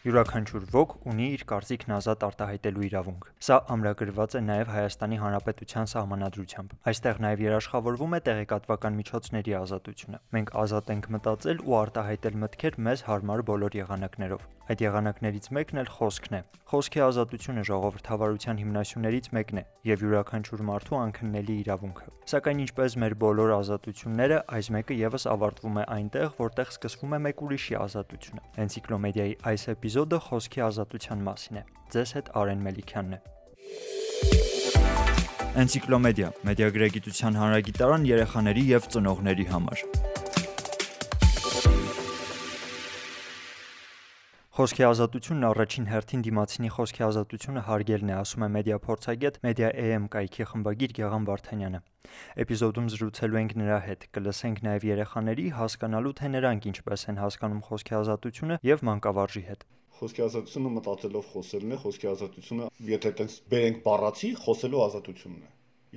Յուրաքանչյուր ոք ունի իր կարծիքն ազատ արտահայտելու իրավունք։ Սա ամրագրված է նաև Հայաստանի Հանրապետության Սահմանադրությամբ։ Այստեղ նաև երաշխավորվում է տեղեկատվական միջոցների ազատությունը։ Մենք ազատ ենք մտածել ու արտահայտել մտքեր մեզ հարմար բոլոր եղանակներով։ Այդ եղանակներից մեկն էլ խոսքն է։ Խոսքի ազատությունը ժողովրդավարության հիմնասյուներից մեկն է եւ յուրաքանչյուր մարդու անքննելի իրավունքը։ Սակայն ինչպես մեր բոլոր ազատությունները, այս մեկը եւս ավարտվում է այնտեղ, որտեղ սկսվում է մեկ ուրիշի ազատությունը։ Էնցիկլոմեդիայի այս էպիզոդը խոսքի ազատության մասին է։ Ձեզ հետ Արեն Մելիքյանն է։ Էնցիկլոմեդիա՝ մեդիագրագիտության հանրագիտարան երեխաների եւ ծնողների համար։ Խոսքի ազատությունն առաջին հերթին դիմացինի խոսքի ազատությունը հարգելն է, ասում է մեդիա փորձագետ Media.am կայքի խմբագիր Գեղամ Վարդանյանը։ Էպիզոդում զրուցելու ենք նրա հետ։ Կլսենք նաև երեխաների հասկանալու թե նրանք ինչպես են հասկանում խոսքի ազատությունը եւ մանկավարժի հետ։ Խոսքի ազատությունը մտածելով խոսելն է, խոսքի ազատությունը, եթե տենց բերենք բառացի, խոսելու ազատությունն է։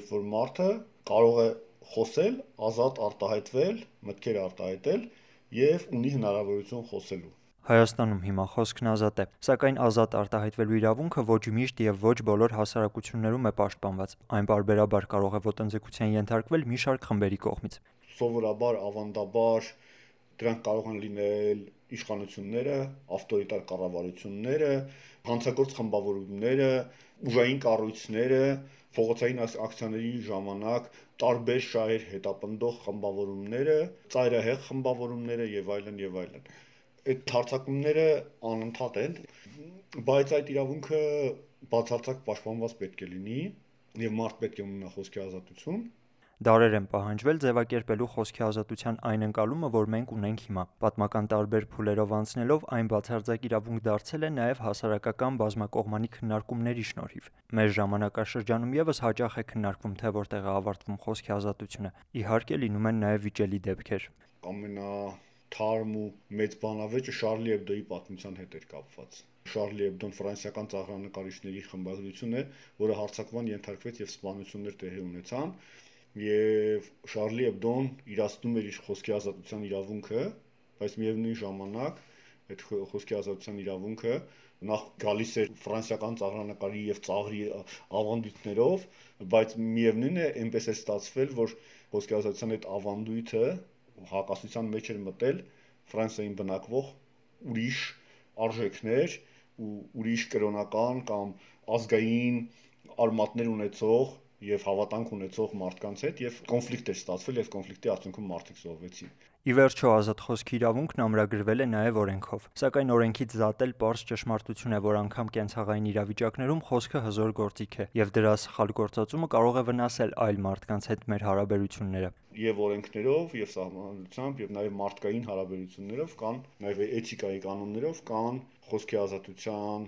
Երբ որ մարդը կարող է խոսել, ազատ արտահայտվել, մտքեր արտահայտել եւ ունի հնարավորություն խոսելու Հայաստանում հիմա խոսքն ազատ է, սակայն ազատ արտահայտվելու իրավունքը ոչ միշտ եւ ոչ բոլոր հասարակություններում է պաշտպանված։ Այն բարբերաբար կարող է ոտնձգության ենթարկվել մի շարք խմբերի կողմից։ Սովորաբար ավանդաբար դրանք կարող են լինել իշխանությունները, ավտորիտար կառավարությունները, հանցագործ խմբավորումները, ուժային կառույցները, փողոցային ակցիաների ժամանակ տարբեր շահեր հետապնդող խմբավորումները, ծայրահեղ խմբավորումները եւ այլն եւ այլն այդ հարցակումները անընդհատ են, բայց այդ իրավունքը բացարձակ պաշտպանված պետք է լինի եւ մարդ պետք է ունենա խոսքի ազատություն Դարեր են պահանջվել ձևակերպելու խոսքի ազատության այն ընկալումը, որ մենք ունենք հիմա։ Պատմական տարբեր փուլերով անցնելով այն բացարձակ իրավունք դարձել է նաև հասարակական բազմակողմանի քննարկումների շնորհիվ։ Մեր ժամանակաշրջանում եւս հաճախ է քննարկվում, թե որտեղ է ավարտվում խոսքի ազատությունը։ Իհարկե լինում են նաև վիճելի դեպքեր։ Ամենա թարմ ու մեծ բանավեճը Շարլի Էբդոյի պատմության հետ էր կապված։ Շարլի Էբդոն ֆրանսիական ծաղրանկարիչների խմբագրություն է, որը հարցակման ենթարկվեց եւ սպանություններ տեղի ունեցան, եւ Շարլի Էբդոն իրացնում էր իր խոսքի ազատության իրավունքը, բայց միևնույն ժամանակ այդ խոսքի ազատության իրավունքը նախ գալիս էր ֆրանսիական ծաղրանկարի եւ ծաղրի ավանդույթներով, բայց միևնույնն է, այնպես է ստացվել, որ խոսքի ազատության այդ ավանդույթը հակասության մեջ էր մտել Ֆրանսիային բնակվող ուրիշ արժեքներ ու ուրիշ կրոնական կամ ազգային արմատներ ունեցող եւ հավատանք ունեցող մարդկանց հետ եւ կոնֆլիկտ էր ստացվել եւ կոնֆլիկտի արդյունքում մարդիկ զոհվեցին։ Ի վերջո ազատ խոսքի իրավունքն ամրագրվել է նաև օրենքով։ Սակայն օրենքից զատել པարզ ճշմարտություն է, որ անգամ կենցաղային իրավիճակներում խոսքը հզոր գործիք է, եւ դրա սխալ գործածումը կարող է վնասել այլ մարդկանց հետ մեր հարաբերությունները։ Եվ օրենքներով, եւ սահմանությամբ, եւ նաև մարդկային հարաբերություններով կան նաև էթիկայի կանոններով կան խոսքի ազատության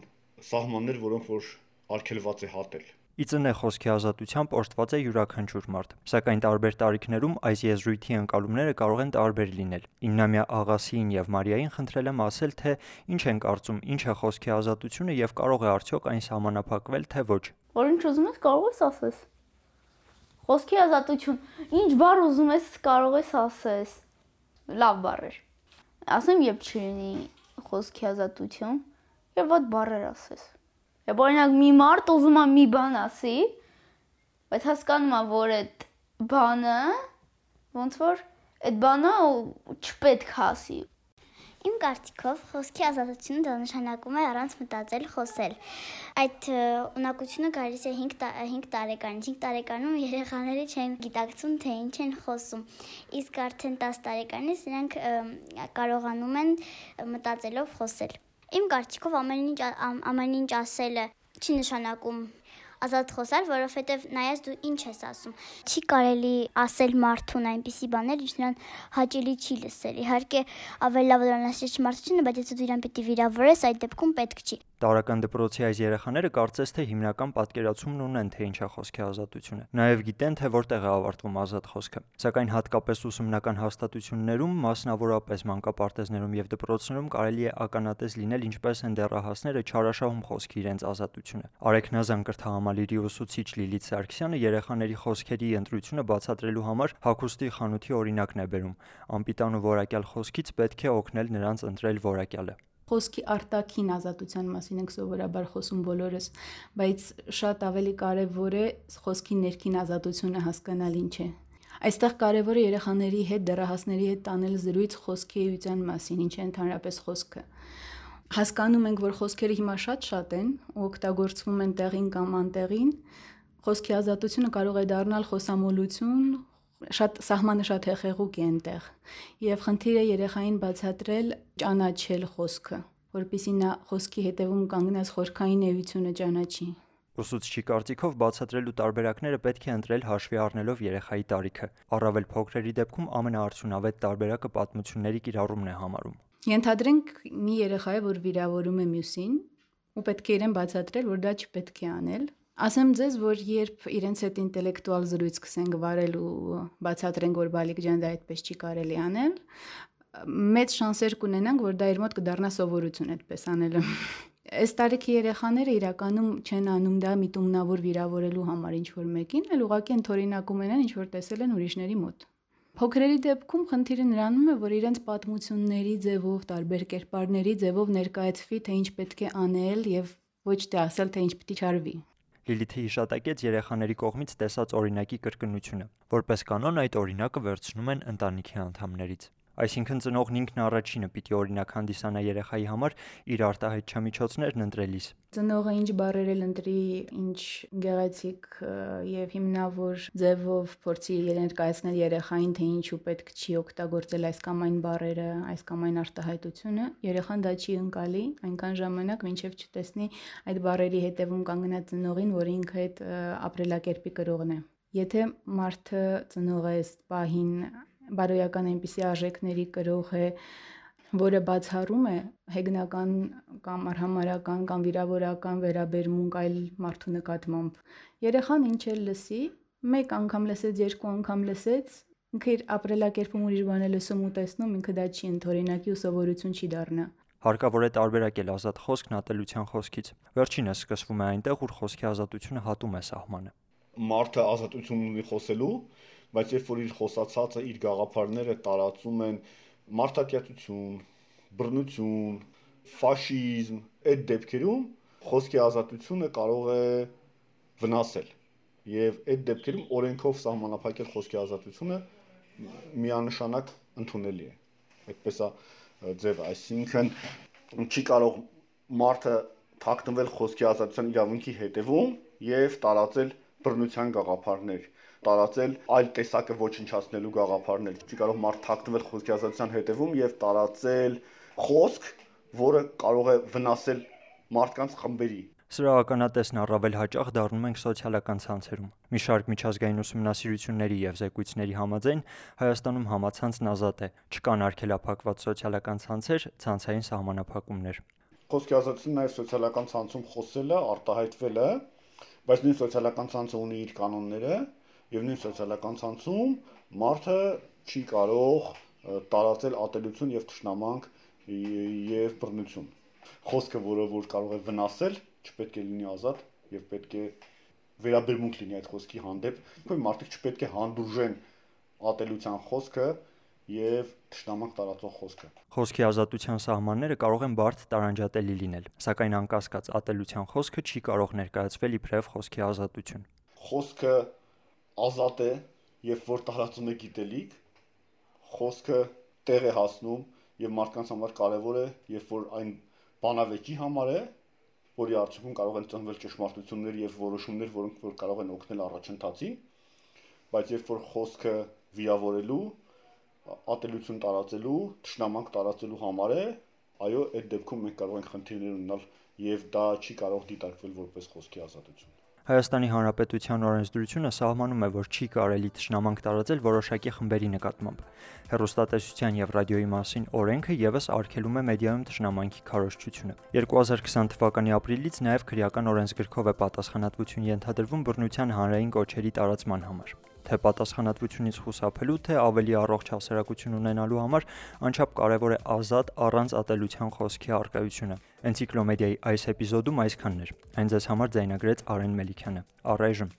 սահմաններ, որոնք որ արգելված է հատել Ի ծնե խոսքի ազատությամբ օժտված է յուրաքանչյուր մարդ, սակայն տարբեր տարիքներում այս եզրույթի ընկալումները կարող են տարբեր լինել։ 9-ամյա աղասիին եւ Մարիային խնդրել եմ ասել, թե ինչ են կարծում, ինչ է խոսքի ազատությունը եւ կարող է արդյոք այն սահմանափակվել, թե ոչ։ Որ ինչ ուզում ես, կարող ես ասես։ Խոսքի ազատություն, ինչ բառ ուզում ես, կարող ես ասես։ Լավ բառեր։ Ասեմ, երբ չլինի խոսքի ազատություն, եւ ոդ բառեր ասես Եվ օրինակ մի մարդ ուզում է մի բան ասի, բայց հասկանում է, որ այդ բանը ոնց որ այդ բանը չպետք է ասի։ Իմ կարծիքով խոսքի ազատությունը դա նշանակում է առանց մտածել խոսել։ Այդ ունակությունը գալիս է 5 5 տարեկանից։ 5 տարեկանում երեխաները չեն գիտակցում, թե ինչ են խոսում։ Իսկ արդեն 10 տարեկանից նրանք կարողանում են մտածելով խոսել։ Իմ կարծիքով ամեն ինչ ամեն ինչ ասելը չի նշանակում ազատ խոսալ, որովհետև նայած դու ինչ ես ասում։ Չի կարելի ասել մարդուն այնպիսի բաներ, ինչ նրան հաճելի չի լսել։ Իհարկե, ավելի լավ դրան ասել մարդությունը, բայց եթե դու իրան պիտի վիրավորես, այդ դեպքում պետք չի։ Տարական դպրոցի այս երեխաները կարծես թե հիմնական պատկերացումն ունեն, թե ինչ է խոսքի ազատությունը։ Նաև գիտեն, թե որտեղ է ավարտվում ազատ խոսքը։ Սակայն հատկապես ուսումնական հաստատություններում, մասնավորապես մանկապարտեզներում եւ դպրոցներում կարելի է ականատես լինել ինչպես են դեռահասները չարաշահում խոսքի իրենց ազատությունը։ Արեքնազան կրթահամալիրի ուսուցիչ Լիլիթ Սարգսյանը երեխաների խոսքերի ընտրությունը բացատրելու համար հակոստի խանութի օրինակն է բերում։ Անպիտան ու որակյալ խոսքից պետք է օգնել նրանց ընտրել որակյալը խոսքի արտաքին ազատության մասին ենք սովորաբար խոսում բոլորս, բայց շատ ավելի կարևոր է խոսքի ներքին ազատությունը հասկանալ ինչ է։ Այստեղ կարևոր է երեխաների հետ, դեռահասների հետ տանել զրույց խոսքի էության մասին, ինչ է ընդհանրապես խոսքը։ Հասկանում ենք, որ խոսքերը հիմա շատ-շատ են ու օգտագործվում են տեղին կամ անտեղին։ Խոսքի ազատությունը կարող է դառնալ խոսամոլություն, շատ սահմանը շատ հեղեղուկ է այնտեղ։ Եվ խնդիրը երեխային բացատրել, ճանաչել խոսքը, որpիսի նա խոսքի հետևում կանգնած խորքային էությունը ճանաչի։ Ուսուցչի կարծիքով բացատրելու տարբերակները պետք է ընտրել հաշվի առնելով երեխայի տարիքը։ Առավել փոքրերի դեպքում ամենաարդյունավետ տարբերակը պատմությունների կիրառումն է համարում։ Ենթադրենք մի երեխա է, որ վիրավորում է մյուսին, ու պետք է իրեն բացատրել, որ դա չպետք է անել։ Ասեմ ձեզ, որ երբ իրենց հետ ինտելեկտուալ զրույց սկսենք վարել ու բացատրենք, որ բալիկ ջան դա այդպես չի կարելի անել, մեծ շանսեր կունենանք, որ դա իր մոտ կդառնա սովորություն այդպես անելը։ Այս տարիքի երեխաները իրականում չեն անում դա միտումնավոր վիրավորելու համար ինչ որ մեկին, այլ ուղղակի ընթորինակում են ինչ որ տեսել են ուրիշների մոտ։ Փոքրերի դեպքում խնդիրը նրանում է, որ իրենց պատմությունների ձևով, տարբեր կերպարների ձևով ներկայացվի, թե ինչ պետք է անել եւ ոչ թե ասել, թե ինչ պիտի չարվի։ Լիլիթը հիշատակեց երեխաների կողմից տեսած օրինակի կրկնությունը։ Որպես կանոն այդ օրինակը վերցնում են ընտանիքի անդամներից։ Այսինքն ծնողն ինքն առաջինը պիտի օրինակ հանդիսանա երեխայի համար իր արտահայտ չմիջոցներն ընտրելիս։ Ծնողը ինչ բարեր էլ ընտրի, ինչ գեղեցիկ եւ հիմնավոր ձևով փորձի ներկայացնել երեխային, թե ինչու պետք չի օգտագործել այս կամ այն բարերը, այս կամ այն արտահայտությունը, երեխան դա չի ընկալի այնքան ժամանակ, մինչեւ չտեսնի այդ բարերի հետևում կանգնած ծնողին, որ ինքը այդ ապրելակերպի կրողն է։ Եթե մարդը ծնողը այս պահին բարոյական այնպիսի արժեքների կրող է, որը բացառում է հեգնական կամ արհամարական կամ վիրավորական վերաբերմունք այլ մարդու նկատմամբ։ Երեխան ինչ էլ լսի, մեկ անգամ լսեց, երկու անգամ լսեց, ինքը իր ապրելակերպում ուրիշ բան է լսում ու տեսնում, ինքը դա չի ընդօրինակի ու սովորություն չի դառնա։ Հարկավոր է տարբերակել ազատ խոսքն ատելության խոսքից։ Վերջինը սկսվում է այնտեղ, ուր խոսքի ազատությունը հատում է սահմանը։ Մարդը ազատություն ունի խոսելու, բայց երբ որ իր խոսացածը իր գաղափարները տարածում են մարդակյացություն, բռնություն, ֆաշիզմ, այդ դեպքերում խոսքի ազատությունը կարող է վնասել եւ այդ դեպքերում օրենքով սահմանափակել խոսքի ազատությունը միանշանակ ընդունելի է այդպես է ձևը այսինքն չի կարող մարդը թաքնվել խոսքի ազատության իրավունքի հետևում եւ տարածել բռնության գաղափարներ տարածել այլ տեսակը ոչնչացնելու գաղափարներ։ Չի կարող մարդ թաքնվել խոսքի ազատության հետևում եւ տարածել խոսք, որը կարող է վնասել մարդկանց խմբերի։ Սրա ականատեսն առավել հաճախ դառնում ենք սոցիալական ցանցերում։ Մի շարք միջազգային ուսումնասիրությունների եւ զեկույցների համաձայն Հայաստանում համացանցն ազատ է։ Չկան արգելափակված սոցիալական ցանցեր, ցանցային սահմանափակումներ։ Խոսքի ազատությունը նաեւ սոցիալական ցանցում խոսելը, արտահայտվելը, բայց նույն սոցիալական ցանցը ունի իր կանոնները եւ նույն սոցիալական ցանցում մարդը չի կարող տարածել ատելություն եւ թշնամանք եւ բռնություն։ Խոսքը, որը որ կարող է վնասել, չպետք է լինի ազատ եւ պետք է վերաբերմունք լինի այդ խոսքի հանդեպ։ કોઈ մարդիկ չպետք է հանդուրժեն ատելության խոսքը եւ ճշտամանք տարածող խոսքը։ Խոսքի ազատության սահմանները կարող են բարդ տարանջատելի լինել, սակայն անկասկած ատելության խոսքը չի կարող ներկայացվել իբրև խոսքի ազատություն։ Խոսքը ազատ է եւ որ տարածում է գիտելիք, խոսքը տեղ է հասնում եւ մարդկանց համար կարեւոր է, երբ որ այն բանավեճի համար է, որի արդյունքում կարող են ծնվել ճշմարտություններ եւ որոշումներ, որոնք որ կարող են օգնել առաջընթացին, բայց երբ որ խոսքը վիրավորելու, ատելություն տարածելու, ճշնամանք տարածելու համար է, այո, այդ դեպքում մենք կարող ենք խնդիրներ ունենալ եւ դա չի կարող դիտարկվել որպես խոսքի ազատություն։ Հայաստանի Հանրապետության օրենսդրությունը սահմանում է, որ չի կարելի ճշնամանք տարածել որոշակի խմբերի նկատմամբ։ Հերոստատեսության եւ ռադիոյի մասին օրենքը եւս արգելում է մեդիայում ճշնամանքի քարոզչությունը։ 2020 թվականի ապրիլից նաեւ քրեական օրենսգրքով է պատասխանատվություն ենթադրվում բռնության հանրային կոչերի տարածման համար թե պատասխանատվությունից խուսափելու, թե ավելի առողջ հասարակություն ունենալու համար անչափ կարևոր է ազատ առանց ատելության խոսքի արկայությունը։ Էնցիկլոմեդիայի այս էպիզոդում այսքանն էր։ Հենց այս համար ձայնագրեց Արեն Մելիքյանը։ Առայժմ